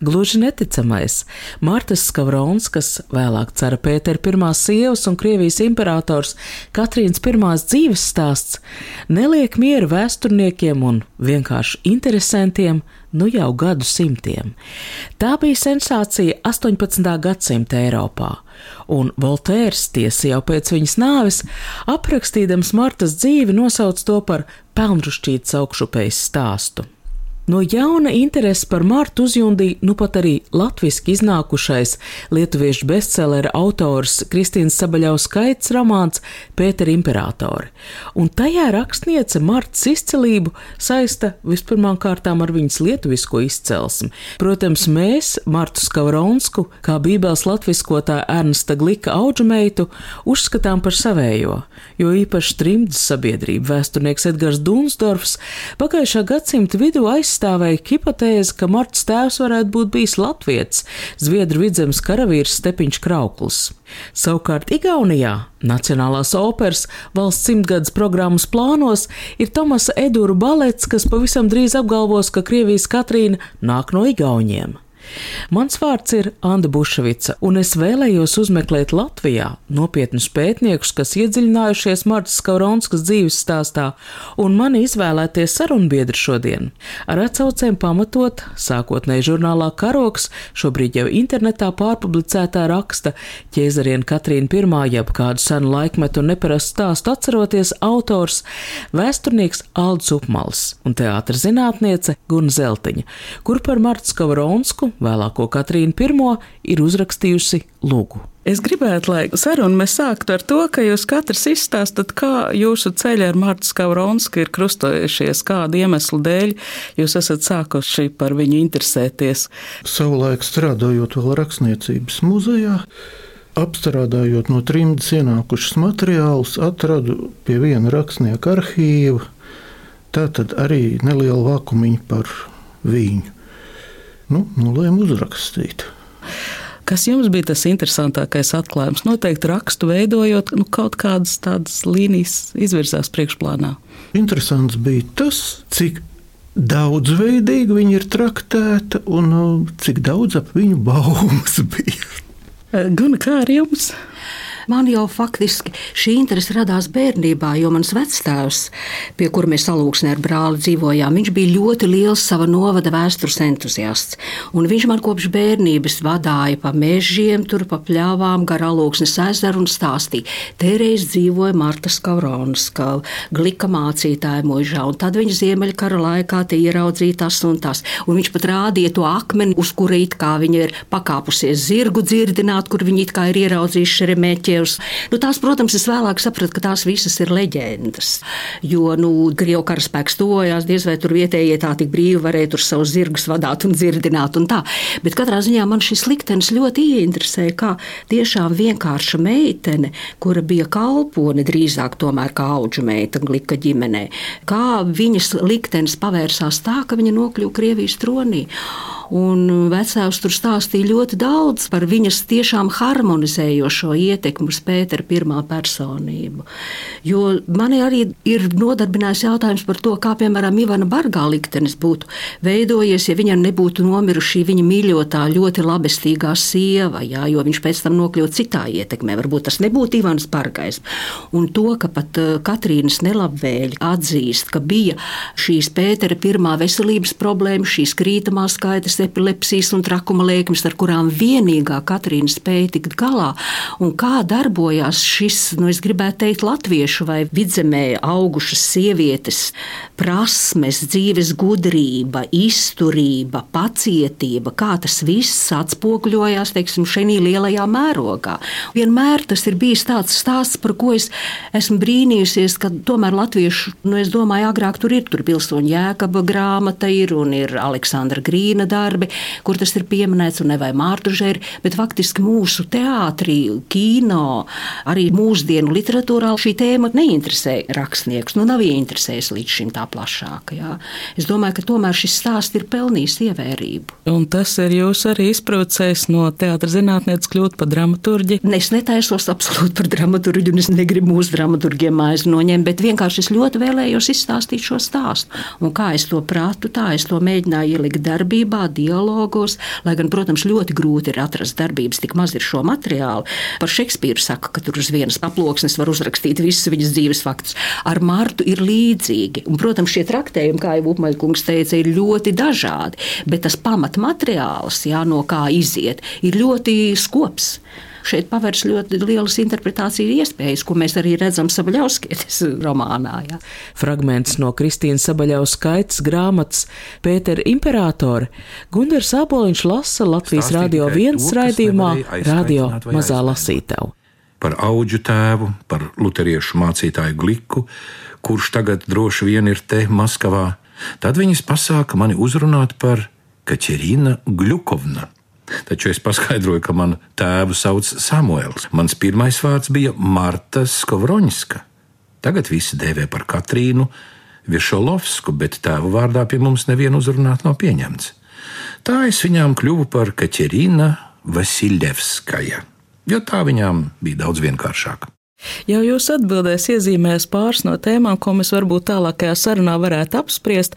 Gluži neticamais. Martas Skavronskas, vēlāk cara Pētera pirmās sievas un Krievijas imperators Katrīnas pirmās dzīves stāsts neliek mieru vēsturniekiem un vienkārši interesantiem nu jau gadu simtiem. Tā bija sensācija 18. gadsimta Eiropā, un Voltērs tiesa jau pēc viņas nāves, aprakstīdams Martas dzīvi, nosauc to par pelnrušķītas augšupejas stāstu. No jauna interesi par Martu uzjundīja nu pat arī latviski iznākušais lietuviešu bestsellera autors Kristīnas Sabaļaus skaits romāns Pētera Imperatori, un tajā rakstniece Martas izcelību saista vispirmām kārtām ar viņas lietuvisko izcelsmi. Protams, mēs Martu Skavronsku, kā bībeles latviskotāja Ernsta Glika auģumeitu, uzskatām par savējo, jo īpaši trimdas sabiedrība vēsturnieks Edgars Dunsdorfs pagājušā gadsimta vidū aizstāja aizstāvēja hipotēzi, ka Marts tēvs varētu būt bijis Latvijas, Zviedru vidzemes karavīrs Stepiņš Krauklis. Savukārt Igaunijā Nacionālās operas valsts simtgadus programmas plānos ir Tomasa Edūra balets, kas pavisam drīz apgalvos, ka Krievijas Katrīna nāk no Igauniem. Mans vārds ir Anna Bušvica, un es vēlējos uzmeklēt Latvijā nopietnus pētniekus, kas iedziļinājušies Martas Kauronskas dzīves stāstā, un mani izvēlētie sarunbiedri šodien. Ar atsaucēm pamatot sākotnēji žurnālā Karoks, šobrīd jau internetā pārpublicētā raksta ķēzariena Katrīna I, jeb kādu senu laikmetu un neparastu stāstu atceroties autors, vēsturnieks Aldus Upmals un teātra zinātniece Guna Zeltiņa, kur par Martas Kauronsku vēlāko Katrīnu I ir uzrakstījusi lūgu. Es gribētu, lai sarunu mēs sāktu ar to, ka jūs katrs izstāstat, kā jūsu ceļi ar Martu Skavronsku ir krustojušies, kādu iemeslu dēļ jūs esat sākuši par viņu interesēties. Savulaik strādājot vēl rakstniecības muzejā, apstrādājot no trimdas ienākušas materiālus, atradu pie viena rakstnieka arhīva. Tā tad arī neliela vakumiņa par viņu nu, nolēmu uzrakstīt. Kas jums bija tas interesantākais atklājums? Noteikti rakstu veidojot, nu, kaut kādas tādas līnijas izvirzās priekšplānā. Interesants bija tas, cik daudzveidīgi viņa ir traktēta un uh, cik daudz ap viņu baumas bija. Guna, kā ar jums? Man jau faktiski šī interese radās bērnībā, jo mans vectēvs, pie kura mēs salūksnē ar brāli dzīvojām, viņš bija ļoti liels sava novada vēstures entuziasts. Un viņš man kopš bērnības vadīja pa mežiem, tur pa pļāvām, gar alūksnes ezeru un stāstīja. Tēreiz dzīvoja Marta Skauronas, ka glika mācītāja mūžā, un tad viņa ziemeļkara laikā te ieraudzīja tas un tas. Un viņš pat rādīja to akmeni, uz kura it kā viņa ir pakāpusies zirgu dzirdināt, kur viņa it kā ir ieraudzījuši šeremeķi Krievs. Nu, tās, protams, es vēlāk sapratu, ka tās visas ir leģendas. Jo nu, Krievijas karaspēks tojās, diez vai tur vietējie tā tik brīvi varēja tur savus zirgus vadīt un dzirdināt. Un tā. Bet katrā ziņā man šis liktenis ļoti ieinteresēja, kā tiešām vienkārša meitene, kura bija kalpone drīzāk tomēr kā auģu meita glika ģimenē, kā viņas liktenis pavērsās tā, ka viņa nokļuva Krievijas tronī. Un vecāks tur stāstīja ļoti daudz par viņas tiešām harmonizējošo ietekmi uz Pētera pirmā personību. Jo mani arī ir nodarbinājis jautājums par to, kā piemēram Ivana Bargā liktenis būtu veidojies, ja viņam nebūtu nomiruši viņa mīļotā, ļoti labestīgā sieva, jā, jo viņš pēc tam nokļūst citā ietekmē. Varbūt tas nebūtu Ivans Bargais. Un to, ka pat uh, Katrīnas nelabvēļi atzīst, ka bija šīs Pētera pirmā veselības problēma, šīs krītamās skaitas epilepsijas un trakuma lēkmes, ar kurām vienīgā Katrīna spēja tikt galā, un kā darbojās šis, nu, es gribētu teikt, latviešu vai vidzemē augušas sievietes prasmes, dzīves gudrība, izturība, pacietība, kā tas viss atspoguļojās, teiksim, šajā lielajā mērogā. Vienmēr tas ir bijis tāds stāsts, par ko es esmu brīnījusies, ka tomēr latviešu, nu, es domāju, agrāk tur ir, tur pilsoņu jēkaba grāmata ir un ir Aleksandra Grīna dārza darbi, kur tas ir pieminēts, un ne vai Mārtužēri, bet faktiski mūsu teātrī, kino, arī mūsdienu literatūrā šī tēma neinteresē rakstniekus. Nu, nav ieinteresējis līdz šim tā plašāk. Jā. Es domāju, ka tomēr šis stāsts ir pelnījis ievērību. Un tas ir jūs arī izprovocējis no teātra zinātnieces kļūt par dramaturģi? Es netaisos absolūti par dramaturģi, un es negribu mūsu dramaturgiem mājas noņemt, bet vienkārši es ļoti vēlējos izstāstīt šo stāstu. Un kā es to prātu, tā es to mēģināju ielikt darbībā, dialogos, lai gan, protams, ļoti grūti ir atrast darbības, tik maz ir šo materiālu. Par Šekspīru saka, ka tur uz vienas aploksnes var uzrakstīt visus viņas dzīves faktus. Ar Martu ir līdzīgi. Un, protams, šie traktējumi, kā jau Upmaļkungs teica, ir ļoti dažādi, bet tas pamatmateriāls, jā, no kā iziet, ir ļoti skops šeit pavērs ļoti lielas interpretācijas iespējas, ko mēs arī redzam Sabaļauskietes romānā. Jā. Fragments no Kristīnas Sabaļaus skaitas grāmatas Pētera Imperātora Gundars Āboliņš lasa Latvijas Rādio 1 raidījumā Radio Mazā lasītava. Par auģu tēvu, par luteriešu mācītāju Gliku, kurš tagad droši vien ir te Maskavā, tad viņas pasāka mani uzrunāt par Kaķerīna Gļukovna Taču es paskaidroju, ka manu tēvu sauc Samuēls. Mans pirmais vārds bija Marta Skovroņska. Tagad visi dēvē par Katrīnu Višolovsku, bet tēva vārdā pie mums nevienu uzrunāt nav pieņemts. Tā es viņām kļuvu par Kaķerīna Vasiljevskaja, jo tā viņām bija daudz vienkāršāk. Jau jūs atbildēs iezīmēs pāris no tēmām, ko mēs varbūt tālākajā sarunā varētu apspriest.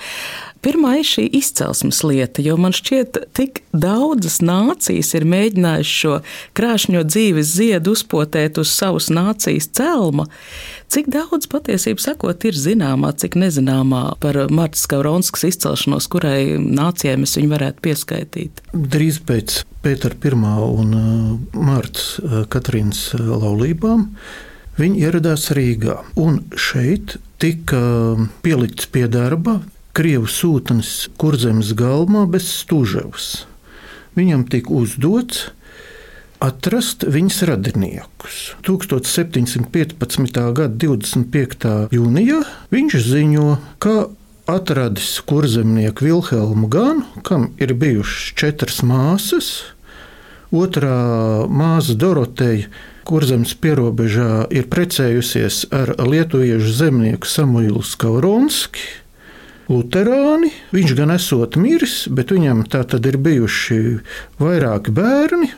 Pirmā ir šī izcelsmes lieta, jo man šķiet, tik daudzas nācijas ir mēģinājušas šo krāšņo dzīves ziedu uzpotēt uz savas nācijas celma. Cik daudz patiesībā sakot, ir zināmā, cik nezināmā par Martas Kauronskas izcelšanos, kurai nācijai mēs viņu varētu pieskaitīt? Drīz pēc Pētera I un uh, Martas uh, Katrīnas uh, laulībām viņi ieradās Rīgā. Un šeit tika pielikts pie darba Krievu sūtnis Kurzemes galmā bez stūževas. Viņam tika uzdots atrast viņas radiniekus. 1715. gada 25. jūnijā viņš ziņo, ka atradis kurzemnieku Vilhelmu Ganu, kam ir bijušas četras māsas. Otrā māsa Doroteja Kurzemes pierobežā ir precējusies ar lietuviešu zemnieku Samuilu Skauronski luterāni. Viņš gan esot miris, bet viņam tā tad ir bijuši vairāki bērni.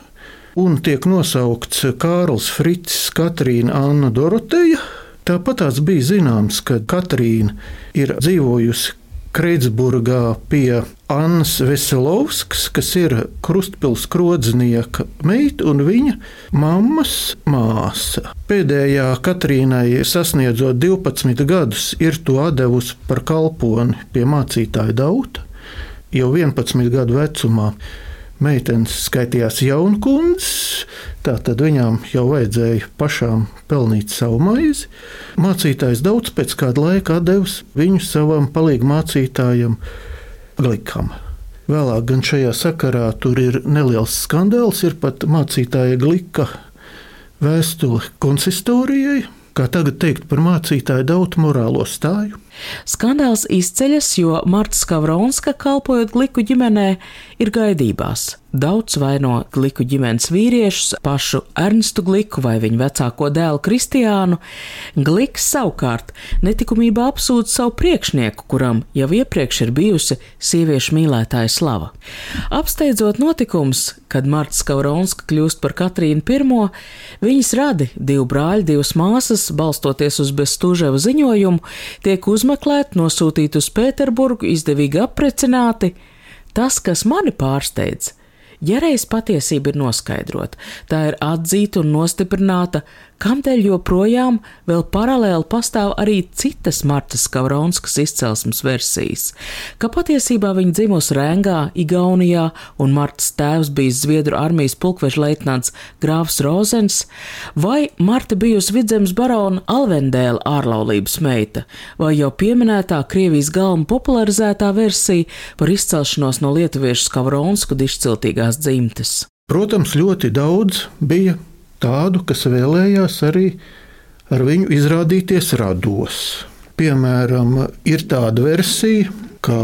Un tiek nosaukts Kārls Frits, Katrīna Anna Doroteja. Tāpat tās bija zināms, ka Katrīna ir dzīvojusi Kreitsburgā pie Annas Veselovskas, kas ir Krustpils krodznieka meita un viņa mammas māsa. Pēdējā Katrīnai sasniedzot 12 gadus, ir to devusi par kalponi pie mācītāja Dauta jau 11 gadu vecumā meitenes skaitījās jaunkundzes, tad viņām jau vajadzēja pašām pelnīt savu maizi. Mācītājs daudz pēc kāda laika devis viņu savam palīgu mācītājam Glikam. Vēlāk gan šajā sakarā tur ir neliels skandāls, ir pat mācītāja Glika vēstule konsistorijai, kā tagad teikt par mācītāju daudz morālo stāju. Skandāls izceļas, jo Marta Skavronska, kalpojot Gliku ģimenē, ir gaidībās. Daudz vaino Gliku ģimenes vīriešus, pašu Ernstu Gliku vai viņa vecāko dēlu Kristiānu. Gliks savukārt netikumībā apsūdz savu priekšnieku, kuram jau iepriekš ir bijusi sieviešu mīlētāja slava. Apsteidzot notikums, kad Marta Skauronska kļūst par Katrīnu I, viņas radi divu brāļu, divas māsas, balstoties uz bezstūžēvu ziņojumu, tiek uzmanīgi uzmeklēti, nosūtīti uz Pēterburgu, izdevīgi aprecināti. Tas, kas mani pārsteidz, ja reiz patiesība ir noskaidrota, tā ir atzīta un nostiprināta Kamdēļ joprojām vēl paralēli pastāv arī citas Martas Kavronskas izcelsmes versijas, ka patiesībā viņa dzimusi Rēngā, Igaunijā, un Martas tēvs bija Zviedru armijas pulkveža leitnants Grāfs Rozens, vai Marta bijusi vidzemes barona Alvendēla ārlaulības meita, vai jau pieminētā Krievijas galma popularizētā versija par izcelšanos no lietuviešu Kavronsku dišciltīgās dzimtes. Protams, ļoti daudz bija tādu, kas vēlējās arī ar viņu izrādīties rados. Piemēram, ir tāda versija, ka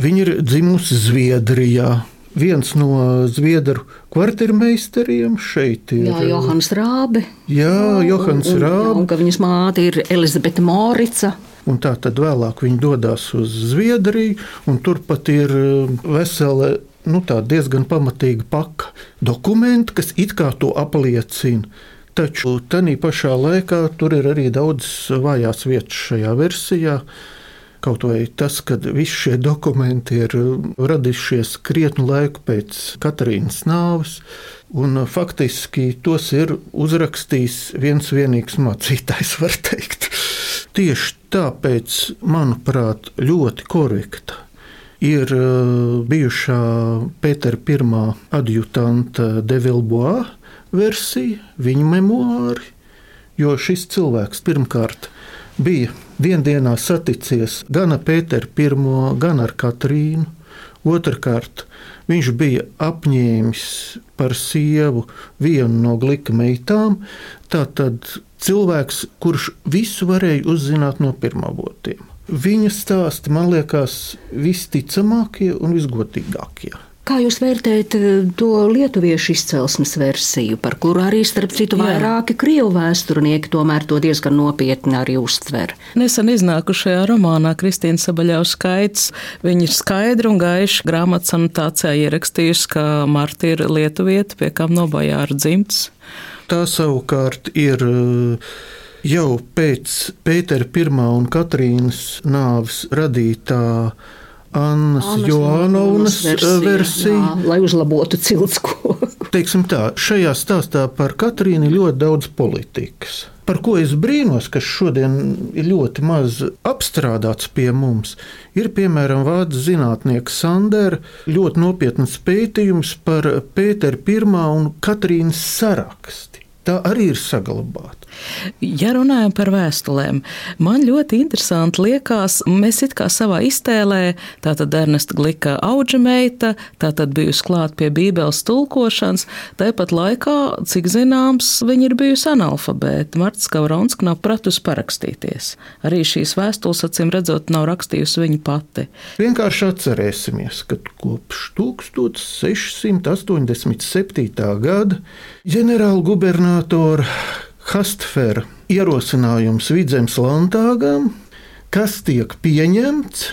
viņa ir dzimusi Zviedrijā. viens no zviedru kvartirmeistariem šeit ir. Jā, Johans Rābe. Jā, Johans un, Rābe. Un, un ka viņas māte ir Elizabete Morica. Un tā tad vēlāk viņi dodas uz Zviedriju, un turpat ir vesela, nu, diezgan pamatīga paka dokumenti, kas it kā to apliecina. Taču tajā pašā laikā tur ir arī daudz vājās vietas šajā versijā. Kaut vai tas, ka visi šie dokumenti ir radījušies krietnu laiku pēc Katrīnas nāves, un faktiski tos ir uzrakstījis viens vienīgs mācītājs, var teikt. Tieši tāpēc, manuprāt, ļoti korekta ir bijušā Pētera pirmā adjutanta Devilboa versija, viņa memoāri, jo šis cilvēks pirmkārt bija viendienā saticies gan ar Pēteru I, gan ar Katrīnu. Otrakārt, viņš bija apņēmis par sievu vienu no glika meitām. Tātad cilvēks, kurš visu varēja uzzināt no pirmavotiem. Viņa stāsti man liekas visticamākie un visgodīgākie. Kā jūs vērtējat eh, to lietuviešu izcelsmes versiju, par kuru arī, starp citu, vairāki krievu vēsturnieki tomēr to diezgan nopietni arī uztver? Nesen iznākušajā romānā Kristīna Sabaļaus skaits, viņa ir skaidri un gaiši grāmatas anotācijā ierakstījusi, ka Marta ir lietuvieta, pie kam nobojāra dzimts. Tā savukārt ir eh, jau pēc Pētera I un Katrīnas nāves radītā Annas, Joanovnas versija, versija. Jā, lai uzlabotu ciltskoku. Teiksim tā, šajā stāstā par Katrīnu ļoti daudz politikas. Par ko es brīnos, kas šodien ir ļoti maz apstrādāts pie mums, ir piemēram vācu zinātnieks Sandera ļoti nopietns pētījums par Pētera I un Katrīnas saraksti. Tā arī ir saglabāta. Ja runājam par vēstulēm, man ļoti interesanti liekas, mēs it kā savā iztēlē, tātad Ernesta Glika auga meita, tātad bijusi klāt pie Bībeles tulkošanas, tāpat laikā, cik zināms, viņa ir bijusi analfabēta. Marta Skavronska nav pratusi parakstīties. Arī šīs vēstules, acīm redzot, nav rakstījusi viņa pati. Vienkārši atcerēsimies, ka kopš 1687. gada ģenerālgubernatora Hastfera ierosinājums Vidzemes landāgam, kas tiek pieņemts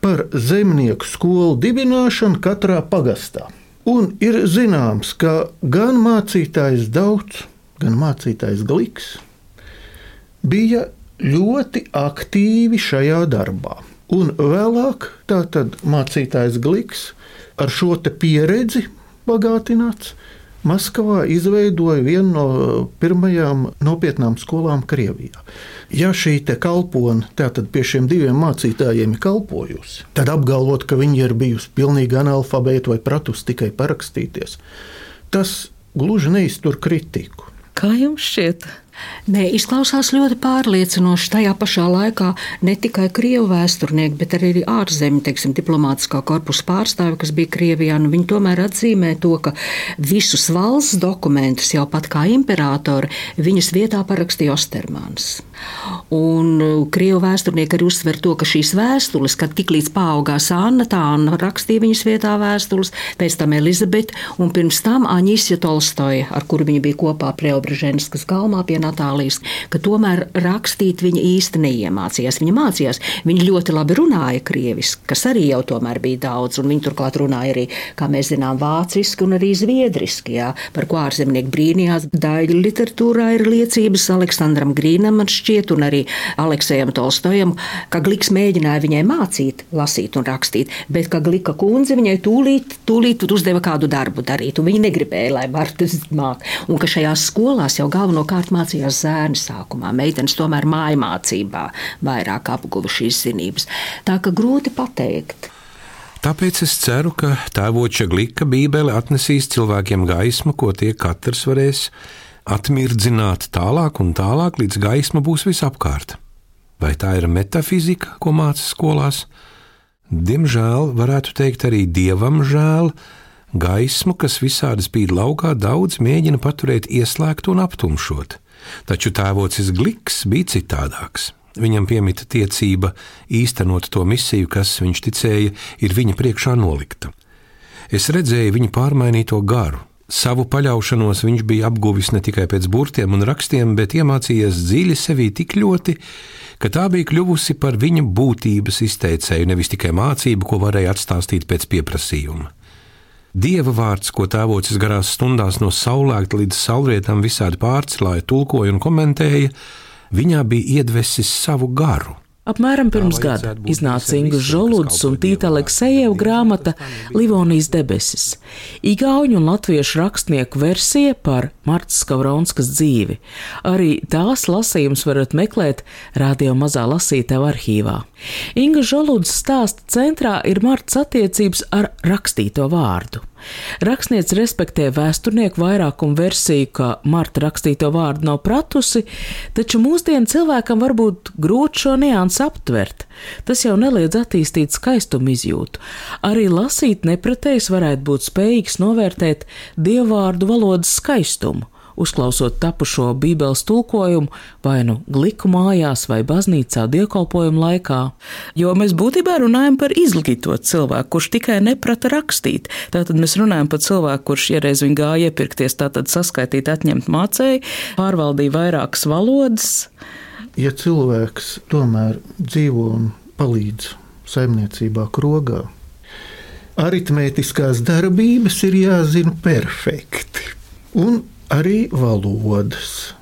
par zemnieku skolu dibināšanu katrā pagastā. Un ir zināms, ka gan mācītājs Daudz, gan mācītājs Gliks bija ļoti aktīvi šajā darbā. Un vēlāk tātad mācītājs Gliks ar šo pieredzi bagātināts Maskavā izveidoja vienu no pirmajām nopietnām skolām Krievijā. Ja šī kalpone tātad pie šiem diviem mācītājiem ir kalpojusi, tad apgalvot, ka viņi ir bijusi pilnīgi analfabēti vai pratusi tikai parakstīties, tas gluži neiztur kritiku. Kā jums šķiet? Nē, izklausās ļoti pārliecinoši. Tajā pašā laikā ne tikai krievu vēsturnieki, bet arī ārzemju teiksim, diplomātiskā korpusa pārstāvi, kas bija Krievijā, nu, viņi tomēr atzīmē to, ka visus valsts dokumentus, jau pat kā imperatori, viņas vietā parakstīja Ostermans. Un uh, krievu vēsturnieki arī uzsver to, ka šīs vēstules, kad tiklīdz paaugās Anna, tā Anna rakstīja viņas vietā vēstules, pēc tam Elizabete, un pirms tam Aņisja Tolstoja, ar kuru viņa bija kopā Preobreženskas galmā pie Natālijas, ka tomēr rakstīt viņa īsti neiemācījās. Viņa mācījās, viņa ļoti labi runāja krieviski, kas arī jau tomēr bija daudz, un viņa turklāt runāja arī, kā mēs zinām, vāciski un arī zviedriski, jā, par ko ārzemnieki brīnījās. Daļa literatūrā ir liecības Aleksandram Grīnam, man šķiet, un arī Aleksējam Tolstojam, ka Gliks mēģināja viņai mācīt, lasīt un rakstīt, bet ka Glika kundze viņai tūlīt, tūlīt uzdeva kādu darbu darīt, un viņa negribēja, lai Marta māk. Un ka šajās skolās jau galvenokārt mācīja mācījās zēni sākumā. Meitenes tomēr mājmācībā vairāk apguva šīs zinības. Tā ka grūti pateikt. Tāpēc es ceru, ka tēvoča glika Bībele atnesīs cilvēkiem gaismu, ko tie katrs varēs atmirdzināt tālāk un tālāk, līdz gaisma būs visapkārt. Vai tā ir metafizika, ko māca skolās? Diemžēl, varētu teikt, arī dievam žēl, gaismu, kas visādi spīd laukā, daudz mēģina paturēt ieslēgtu un aptumšot. Taču tēvocis Gliks bija citādāks. Viņam piemita tiecība īstenot to misiju, kas, viņš ticēja, ir viņa priekšā nolikta. Es redzēju viņa pārmainīto garu. Savu paļaušanos viņš bija apguvis ne tikai pēc burtiem un rakstiem, bet iemācījies dziļi sevī tik ļoti, ka tā bija kļuvusi par viņa būtības izteicēju, nevis tikai mācību, ko varēja atstāstīt pēc pieprasījuma. Dieva vārds, ko tēvocis garās stundās no saulēkta līdz saulrietam visādi pārcilāja, tulkoja un komentēja, viņā bija iedvesis savu garu. Apmēram pirms gada iznāca Inga Žoluds un Tīta Aleksejeva grāmata Livonijas debesis. Igauņu un latviešu rakstnieku versija par Martas Skavronskas dzīvi. Arī tās lasījums varat meklēt radio mazā lasītāja arhīvā. Inga Žoluds stāsta centrā ir Martas attiecības ar rakstīto vārdu. Rakstniece respektē vēsturnieku vairākumu versiju, ka Marta rakstīto vārdu nav pratusi, taču mūsdienu cilvēkam var būt grūti šo niansu aptvert. Tas jau neliedz attīstīt skaistumu izjūtu. Arī lasīt nepratējs varētu būt spējīgs novērtēt dievvvārdu valodas skaistumu uzklausot tapušo Bībeles tulkojumu vai nu gliku mājās vai baznīcā dievkalpojuma laikā. Jo mēs būtībā runājam par izglītotu cilvēku, kurš tikai neprata rakstīt. Tātad mēs runājam par cilvēku, kurš iereiz viņa gāja iepirkties, tātad saskaitīt, atņemt mācēju, pārvaldīja vairākas valodas. Ja cilvēks tomēr dzīvo un palīdz saimniecībā krogā, aritmētiskās darbības ir jāzina perfekti. Un arī valodas.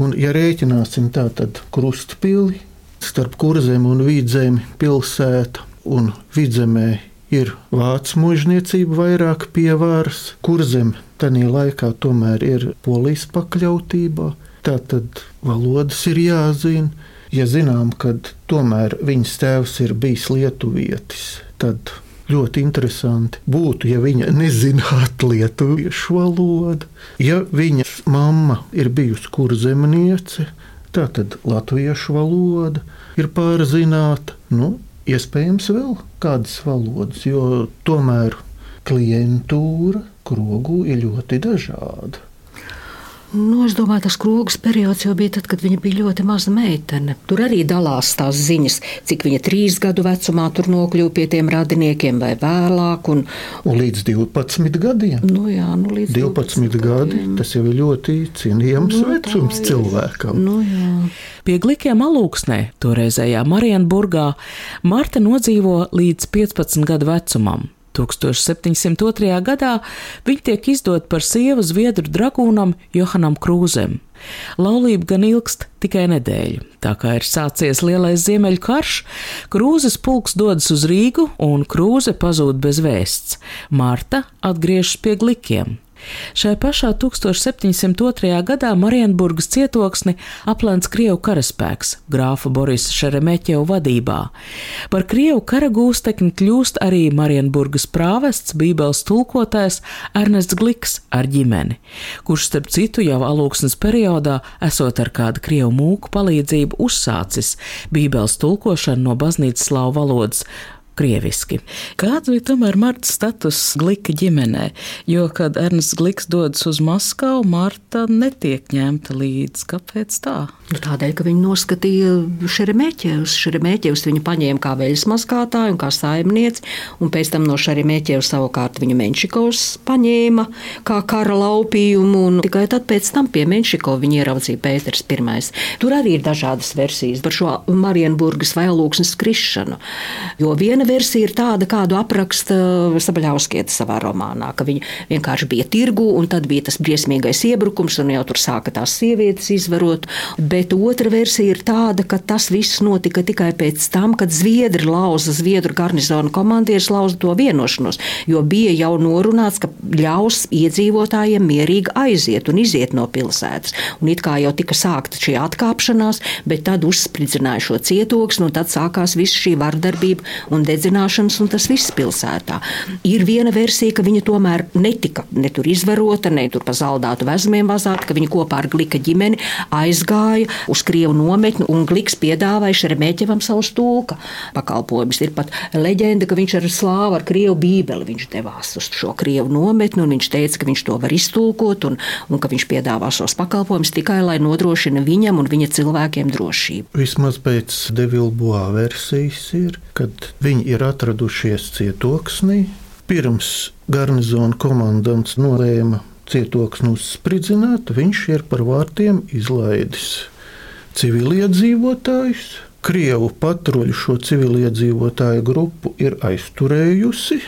Un, ja rēķināsim tādu krustpili starp kurzem un vidzemi pilsētu, un vidzemē ir vācu mužniecība vairāk pievārs, kurzem tajā laikā tomēr ir polijas pakļautībā. Tātad valodas ir jāzina. Ja zinām, ka tomēr viņas tēvs ir bijis lietuvietis, tad ļoti interesanti būtu, ja viņa nezinātu lietuviešu valodu. Ja viņas mamma ir bijusi kurzemniece, tad latviešu valoda ir pārzināta. Nu, iespējams, vēl kādas valodas, jo tomēr klientūra krogu ir ļoti dažāda. Nu, es domāju, tas krogas periods jau bija tad, kad viņa bija ļoti maza meitene. Tur arī dalās tās ziņas, cik viņa trīs gadu vecumā tur nokļuva pie tiem radiniekiem vai vēlāk. Un, un līdz 12 gadiem. Nu, jā, nu, līdz 12, 12 gadi. Gadiem. Tas jau ir ļoti cienījams nu, vecums cilvēkam. Nu, jā. Pie glikiem alūksnē, toreizējā Marienburgā, Marta nodzīvo līdz 15 gadu vecumam. 1702. gadā viņa tiek izdota par sievu zviedru dragūnam Johanam Krūzem. Laulība gan ilgst tikai nedēļu. Tā kā ir sācies lielais ziemeļu karš, Krūzes pulks dodas uz Rīgu un Krūze pazūd bez vēsts. Marta atgriežas pie glikiem. Šai pašā 1702. gadā Marienburgas cietoksni aplēns Krievu karaspēks grāfa Borisa Šeremeķeva vadībā. Par Krievu kara gūstekni kļūst arī Marienburgas prāvests bībeles tulkotājs Ernests Gliks ar ģimeni, kurš starp citu jau alūksnes periodā esot ar kādu Krievu mūku palīdzību uzsācis bībeles tulkošanu no baznīcas slāvu valodas krieviski. Kāds bija tomēr Marta status Glika ģimenē? Jo, kad Ernsts Gliks dodas uz Maskavu, Marta netiek ņemta līdzi. Kāpēc tā? Nu, tādēļ, ka viņi noskatīja Šeremēķevs. Šeremēķevs viņu paņēma kā veļas mazgātāju un kā saimnieci, un pēc tam no Šeremēķevs savukārt viņu Menšikovs paņēma kā kara laupījumu, un tikai tad pēc tam pie Menšikova viņi ieraudzīja Pēters I. Tur arī ir dažādas versijas par šo Marienburgas vai Lūksnes krišanu, jo viena versija ir tāda, kādu apraksta Sabaļauskieta savā romānā, ka viņa vienkārši bija tirgu, un tad bija tas briesmīgais iebrukums, un jau tur sāka tās sievietes izvarot bet otra versija ir tāda, ka tas viss notika tikai pēc tam, kad Zviedri lauza, Zviedru garnizona komandieris lauza to vienošanos, jo bija jau norunāts, ka ļaus iedzīvotājiem mierīgi aiziet un iziet no pilsētas. Un it kā jau tika sākta šī atkāpšanās, bet tad uzspridzināja šo cietoksni, un tad sākās viss šī vardarbība un dedzināšanas, un tas viss pilsētā. Ir viena versija, ka viņa tomēr netika ne tur izvarota, ne tur pa zaldātu vezmiem vazāta, ka viņa kopā ar Glika ģimeni aizgāja uz Krievu nometni, un Gliks piedāvāja Šeremēķevam savu stūka pakalpojumus. Ir pat leģenda, ka viņš ar slāvu, ar Krievu bībeli viņš devās uz šo Krievu nometni, un viņš teica, ka viņš to var iztulkot, un, un ka viņš piedāvā savus pakalpojumus tikai, lai nodrošina viņam un viņa cilvēkiem drošību. Vismaz pēc Devilboā versijas ir, kad viņi ir atradušies cietoksnī, Pirms garnizona komandants nolēma cietoksni uzspridzināt, viņš ir par vārtiem izlaidis civiliedzīvotājus. Krievu patruļu šo civiliedzīvotāju grupu ir aizturējusi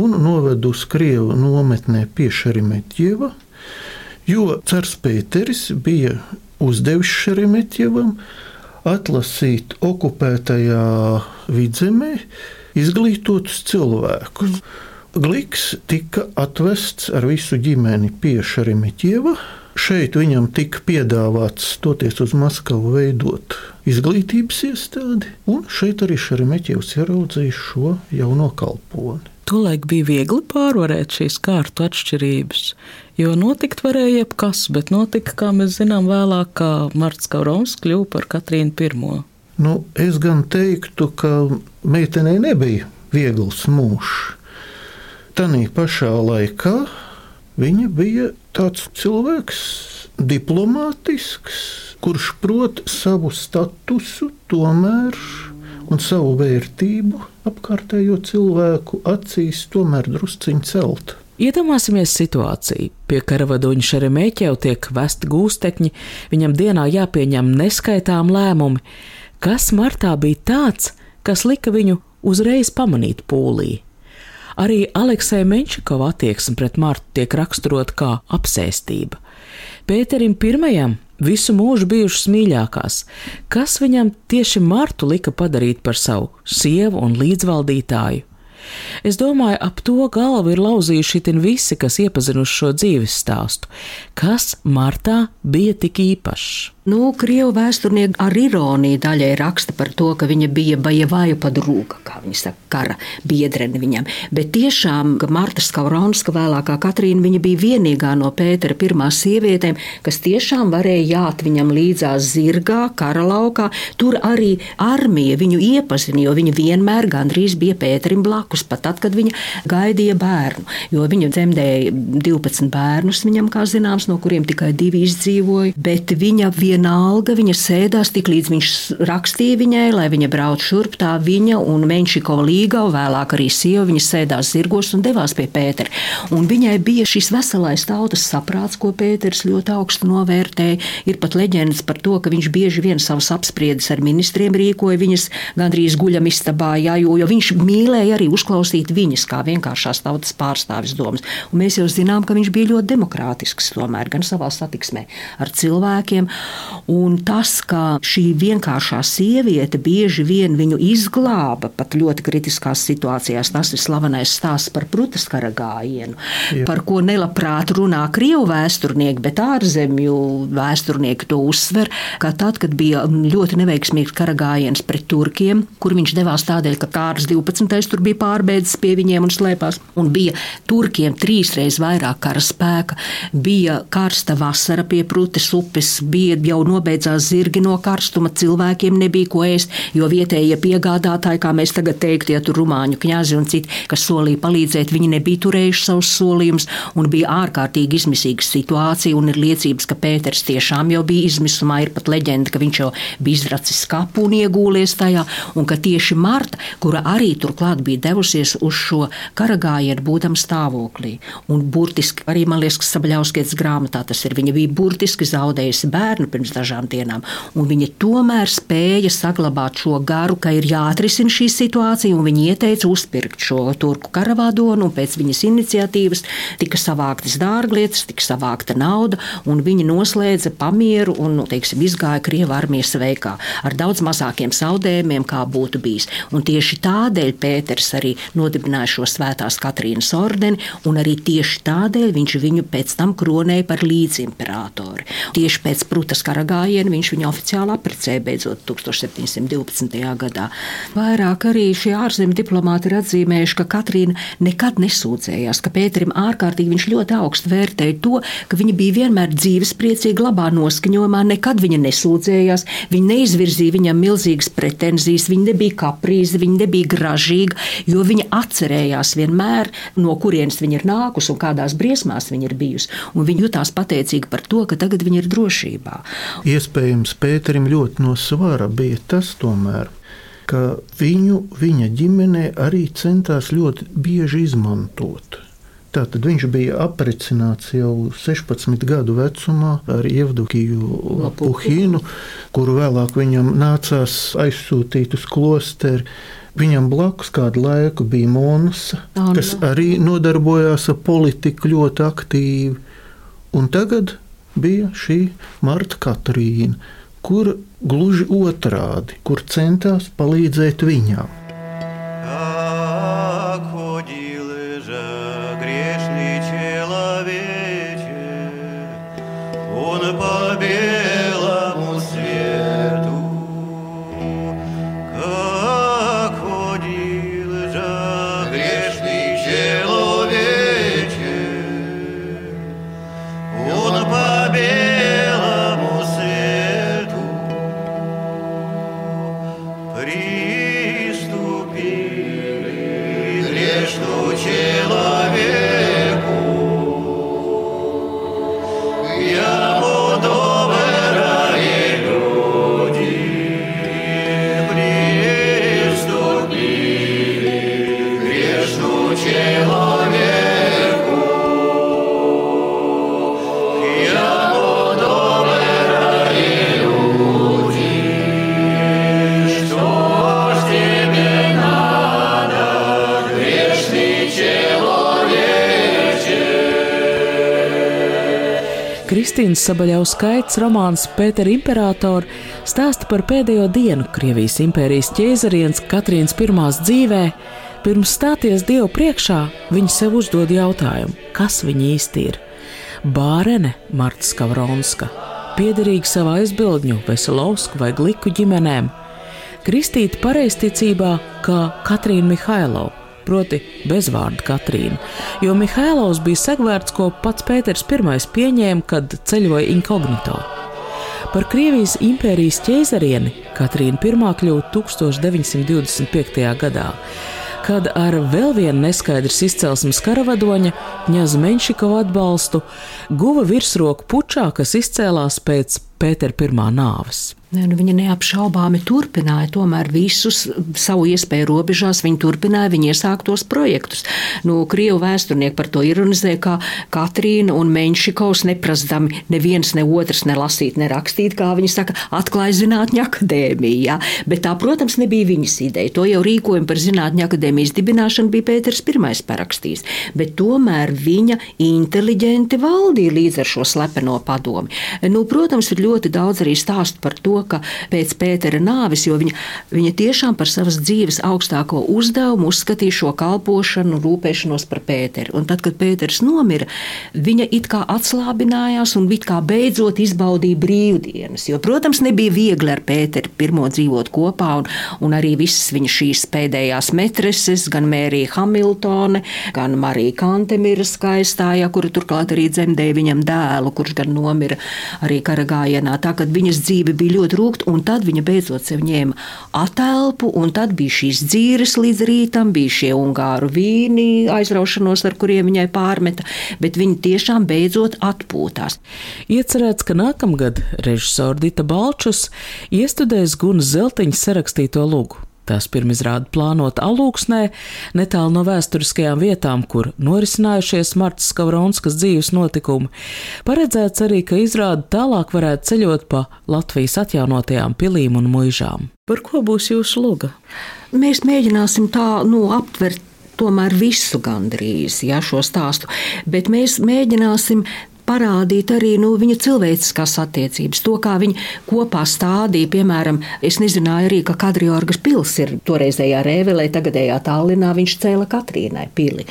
un novedusi Krievu nometnē pie Šerimetjeva, jo Cars Pēteris bija uzdevis Šerimetjevam atlasīt okupētajā vidzemē izglītotus cilvēkus. Gliks tika atvests ar visu ģimeni pie Šerimiķieva. Šeit viņam tika piedāvāts doties uz Maskavu, veidot izglītības iestādi, un šeit arī Šerimiķievs ieraudzīja šo jauno kalponi. Tolaik bija viegli pārvarēt šīs kārtu atšķirības, jo notikt varēja jebkas, bet notika, kā mēs zinām, vēlāk, kā Marts Kaurons kļuva par Katrīnu I. Nu, es gan teiktu, ka meitenei nebija viegls mūžs. Tanī pašā laikā viņa bija tāds cilvēks, diplomātisks, kurš prot savu statusu tomēr un savu vērtību apkārtējo cilvēku acīs tomēr drusciņi celt. Iedomāsimies situāciju. Pie karavadoņa Šeremēķev tiek vesti gūstekņi, viņam dienā jāpieņem neskaitām lēmumi. Kas martā bija tāds, kas lika viņu uzreiz pamanīt pūlī? Arī Aleksēja Menčikova attieksme pret Martu tiek raksturota kā apsēstība. Pēterim I visu mūžu bijušas mīļākās, kas viņam tieši Martu lika padarīt par savu sievu un līdzvaldītāju. Es domāju, ap to galvu ir lauzījuši itin visi, kas iepazinuši šo dzīves stāstu. Kas Martā bija tik īpašs? Nu, Krievu vēsturnieki ar ironiju daļai raksta par to, ka viņa bija bajavāju padrūga, kā viņi saka, kara biedrene viņam. Bet tiešām Marta Skauronska, vēlākā Katrīna, viņa bija vienīgā no Pētera pirmās sievietēm, kas tiešām varēja jāt viņam līdzās zirgā, kara laukā. Tur arī armija viņu iepazina, jo viņa vienmēr gandrīz bija Pēterim blakus, pat tad, kad viņa gaidīja bērnu. Jo viņa dzemdēja 12 bērnus viņam, kā zināms, no kuriem tikai divi izdzīvoja. Bet viņa vienalga viņa sēdās tik līdz viņš rakstīja viņai, lai viņa brauc šurp. Tā viņa un Menšikova līga, vēlāk arī sieva, viņa sēdās zirgos un devās pie Pētera. Un viņai bija šis veselais tautas saprāts, ko Pēters ļoti augstu novērtēja. Ir pat leģendas par to, ka viņš bieži vien savas apspriedes ar ministriem rīkoja viņas gandrīz guļam istabā, jā, jo, jo viņš mīlēja arī uzklausīt viņas kā vienkāršās tautas pārstāvis domas. Un mēs jau zinām, ka viņš bija ļoti demokrātisks tomēr gan savā satiksmē ar cilvēkiem. Un tas, ka šī vienkāršā sieviete bieži vien viņu izglāba pat ļoti kritiskās situācijās, tas ir slavenais stāsts par prutaskara gājienu, Jā. par ko nelabprāt runā krievu vēsturnieki, bet ārzemju vēsturnieki to uzsver, ka tad, kad bija ļoti neveiksmīgs kara gājiens pret turkiem, kur viņš devās tādēļ, ka Kārs 12. tur bija pārbeidzis pie viņiem un slēpās, un bija turkiem trīsreiz vairāk kara spēka, bija karsta vasara pie Prutes upes, bija jau nobeidzās zirgi no karstuma, cilvēkiem nebija ko ēst, jo vietējie piegādātāji, kā mēs tagad teiktu, ja tur rumāņu kņazi un citi, kas solīja palīdzēt, viņi nebija turējuši savus solījumus un bija ārkārtīgi izmisīga situācija. Un ir liecības, ka Pēters tiešām jau bija izmisumā, ir pat leģenda, ka viņš jau bija izracis kapu un iegūlies tajā, un ka tieši Marta, kura arī turklāt bija devusies uz šo karagājienu, būdama stāvoklī. Un burtiski arī, man liekas, Sabaļauskietas grāmatā tas ir, viņa bija burtiski zaudējusi bērnu pirms dažām dienām. Un viņa tomēr spēja saglabāt šo garu, ka ir jāatrisina šī situācija, un viņa ieteica uzpirkt šo turku karavādonu, un pēc viņas iniciatīvas tika savāktas dārglietas, tika savākta nauda, un viņa noslēdza pamieru un, nu, teiksim, izgāja Krievu armijas veikā ar daudz mazākiem zaudējumiem, kā būtu bijis. Un tieši tādēļ Pēters arī nodibināja šo svētās Katrīnas ordeni, un arī tieši tādēļ viņš viņu pēc tam kronēja par līdzimperatoru. Tieši pēc Prutas kara gājienu viņš viņu oficiāli apprecēja beidzot 1712. gadā. Vairāk arī šie ārzemju diplomāti ir atzīmējuši, ka Katrīna nekad nesūdzējās, ka Pēterim ārkārtīgi viņš ļoti augstu vērtēja to, ka viņa bija vienmēr dzīvespriecīga, labā noskaņojumā, nekad viņa nesūdzējās, viņa neizvirzīja viņam milzīgas pretenzijas, viņa nebija kaprīze, viņa nebija gražīga, jo viņa atcerējās vienmēr, no kurienes viņa ir nākusi un kādās briesmās viņa ir bijusi. Un viņa jutās pateicīga par to, ka tagad viņa ir drošībā. Iespējams, Pēterim ļoti no svara bija tas tomēr, ka viņu viņa ģimenē arī centās ļoti bieži izmantot. Tātad viņš bija apprecināts jau 16 gadu vecumā ar Ievdukiju Lapuhinu, kuru vēlāk viņam nācās aizsūtīt uz klosteri. Viņam blakus kādu laiku bija Monsa, kas arī nodarbojās ar politiku ļoti aktīvi. Un tagad bija šī Marta Katrīna, kur gluži otrādi, kur centās palīdzēt viņam. Kristīnas Sabaļauskaits romāns Pētera Imperatora stāsta par pēdējo dienu Krievijas impērijas ķēzarienes Katrīnas pirmās dzīvē. Pirms stāties Dievu priekšā, viņa sev uzdod jautājumu, kas viņa īsti ir. Bārene Marta Skavronska, piederīga savā aizbildņu, Veselovsku vai Gliku ģimenēm, kristīta pareizticībā kā Katrīna Mihailova proti bezvārdu Katrīnu, jo Mihēlovs bija segvērts, ko pats Pēters I pieņēma, kad ceļoja inkognito. Par Krievijas impērijas ķēzarieni Katrīna I kļuva 1925. gadā, kad ar vēl vienu neskaidrs izcelsmes karavadoņa, Ņaza Menšikova atbalstu, guva virsroku pučā, kas izcēlās pēc Pētera I nāves. Ne, nu, viņa neapšaubāmi turpināja tomēr visus savu iespēju robežās. Viņa turpināja viņa iesāktos projektus. Nu, Krievu vēsturnieki par to ironizē, kā Katrīna un Menšikovs neprasdami neviens ne otrs nelasīt, nerakstīt, kā viņi saka, atklāja zinātņu akadēmiju. Ja? Bet tā, protams, nebija viņas ideja. To jau rīkojumu par zinātņu akadēmijas dibināšanu bija Pēters I parakstījis. Bet tomēr viņa inteliģenti valdīja līdz ar šo slepeno padomi. Nu, protams, ir ļoti daudz arī stāstu par to, ka pēc Pētera nāves, jo viņa, viņa tiešām par savas dzīves augstāko uzdevumu uzskatīja šo kalpošanu, rūpēšanos par Pēteru. Un tad, kad Pēters nomira, viņa it kā atslābinājās un it kā beidzot izbaudīja brīvdienas. Jo, protams, nebija viegli ar Pēteru pirmo dzīvot kopā, un, un arī visas viņa šīs pēdējās metreses, gan Mērija Hamiltone, gan Marija Kantemira skaistā, ja, kura turklāt arī dzemdēja viņam dēlu, kurš gan nomira arī karagājienā. Tā, kad viņas dzīve bija ļoti trūkt, un tad viņa beidzot sev ņēma atelpu, un tad bija šīs dzīves līdz rītam, bija šie ungāru vīni aizraušanos, ar kuriem viņai pārmeta, bet viņa tiešām beidzot atpūtās. Iecerēts, ka nākamgad režisora Dita Balčus iestudēs Gunas Zeltiņa sarakstīto lūgu. Tās pirmizrāde plānota alūksnē, netālu no vēsturiskajām vietām, kur norisinājušies Martas Skavronskas dzīves notikumi. Paredzēts arī, ka izrāde tālāk varētu ceļot pa Latvijas atjaunotajām pilīm un muižām. Par ko būs jūsu luga? Mēs mēģināsim tā nu, aptvert tomēr visu gandrīz ja, šo stāstu, bet mēs mēģināsim parādīt arī nu, viņa cilvēciskās attiecības, to, kā viņi kopā stādīja. Piemēram, es nezināju arī, ka Kadriorgas pils ir toreizējā Rēvelē, tagadējā Tallinā viņš cēla Katrīnai pili.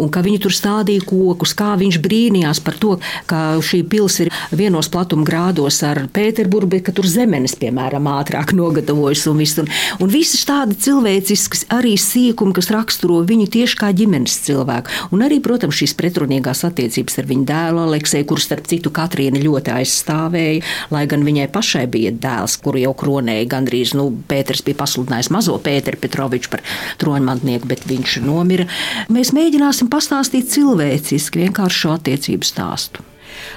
Un ka viņi tur stādīja kokus, kā viņš brīnījās par to, ka šī pils ir vienos platuma grādos ar Pēterburgu, bet ka tur zemenes, piemēram, ātrāk nogatavojas un viss. Un, un visas tādi cilvēciskas arī sīkumi, kas raksturo viņu tieši kā ģimenes cilvēku. Un arī, protams, šīs pretrunīgās attiecības ar viņu dēlu Aleksu Aleksēju, kuru starp citu Katrīna ļoti aizstāvēja, lai gan viņai pašai bija dēls, kuru jau kronēja gandrīz, nu, Pēters bija pasludinājis mazo Pēteru Petroviču par troņmantnieku, bet viņš nomira. Mēs mēģināsim pastāstīt cilvēciski vienkārši šo attiecību stāstu.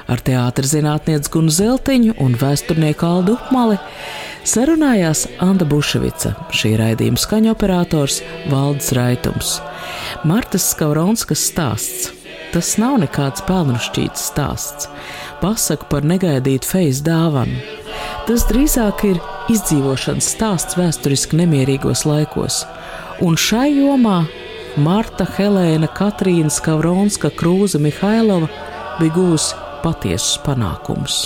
ar teātris zinātnieci Gunu Zeltiņu un vēsturnieku Aldu Upmali sarunājās Anna Buševica, šī raidījuma skaņoperators Valdis Raitums. Martas Skauronskas stāsts. Tas nav nekāds pelnušķīts stāsts, pasaka par negaidītu fejas dāvanu. Tas drīzāk ir izdzīvošanas stāsts vēsturiski nemierīgos laikos, un šai jomā Marta Helēna Katrīna Skavronska Krūza Mihailova bija gūsi patiesus panākumus.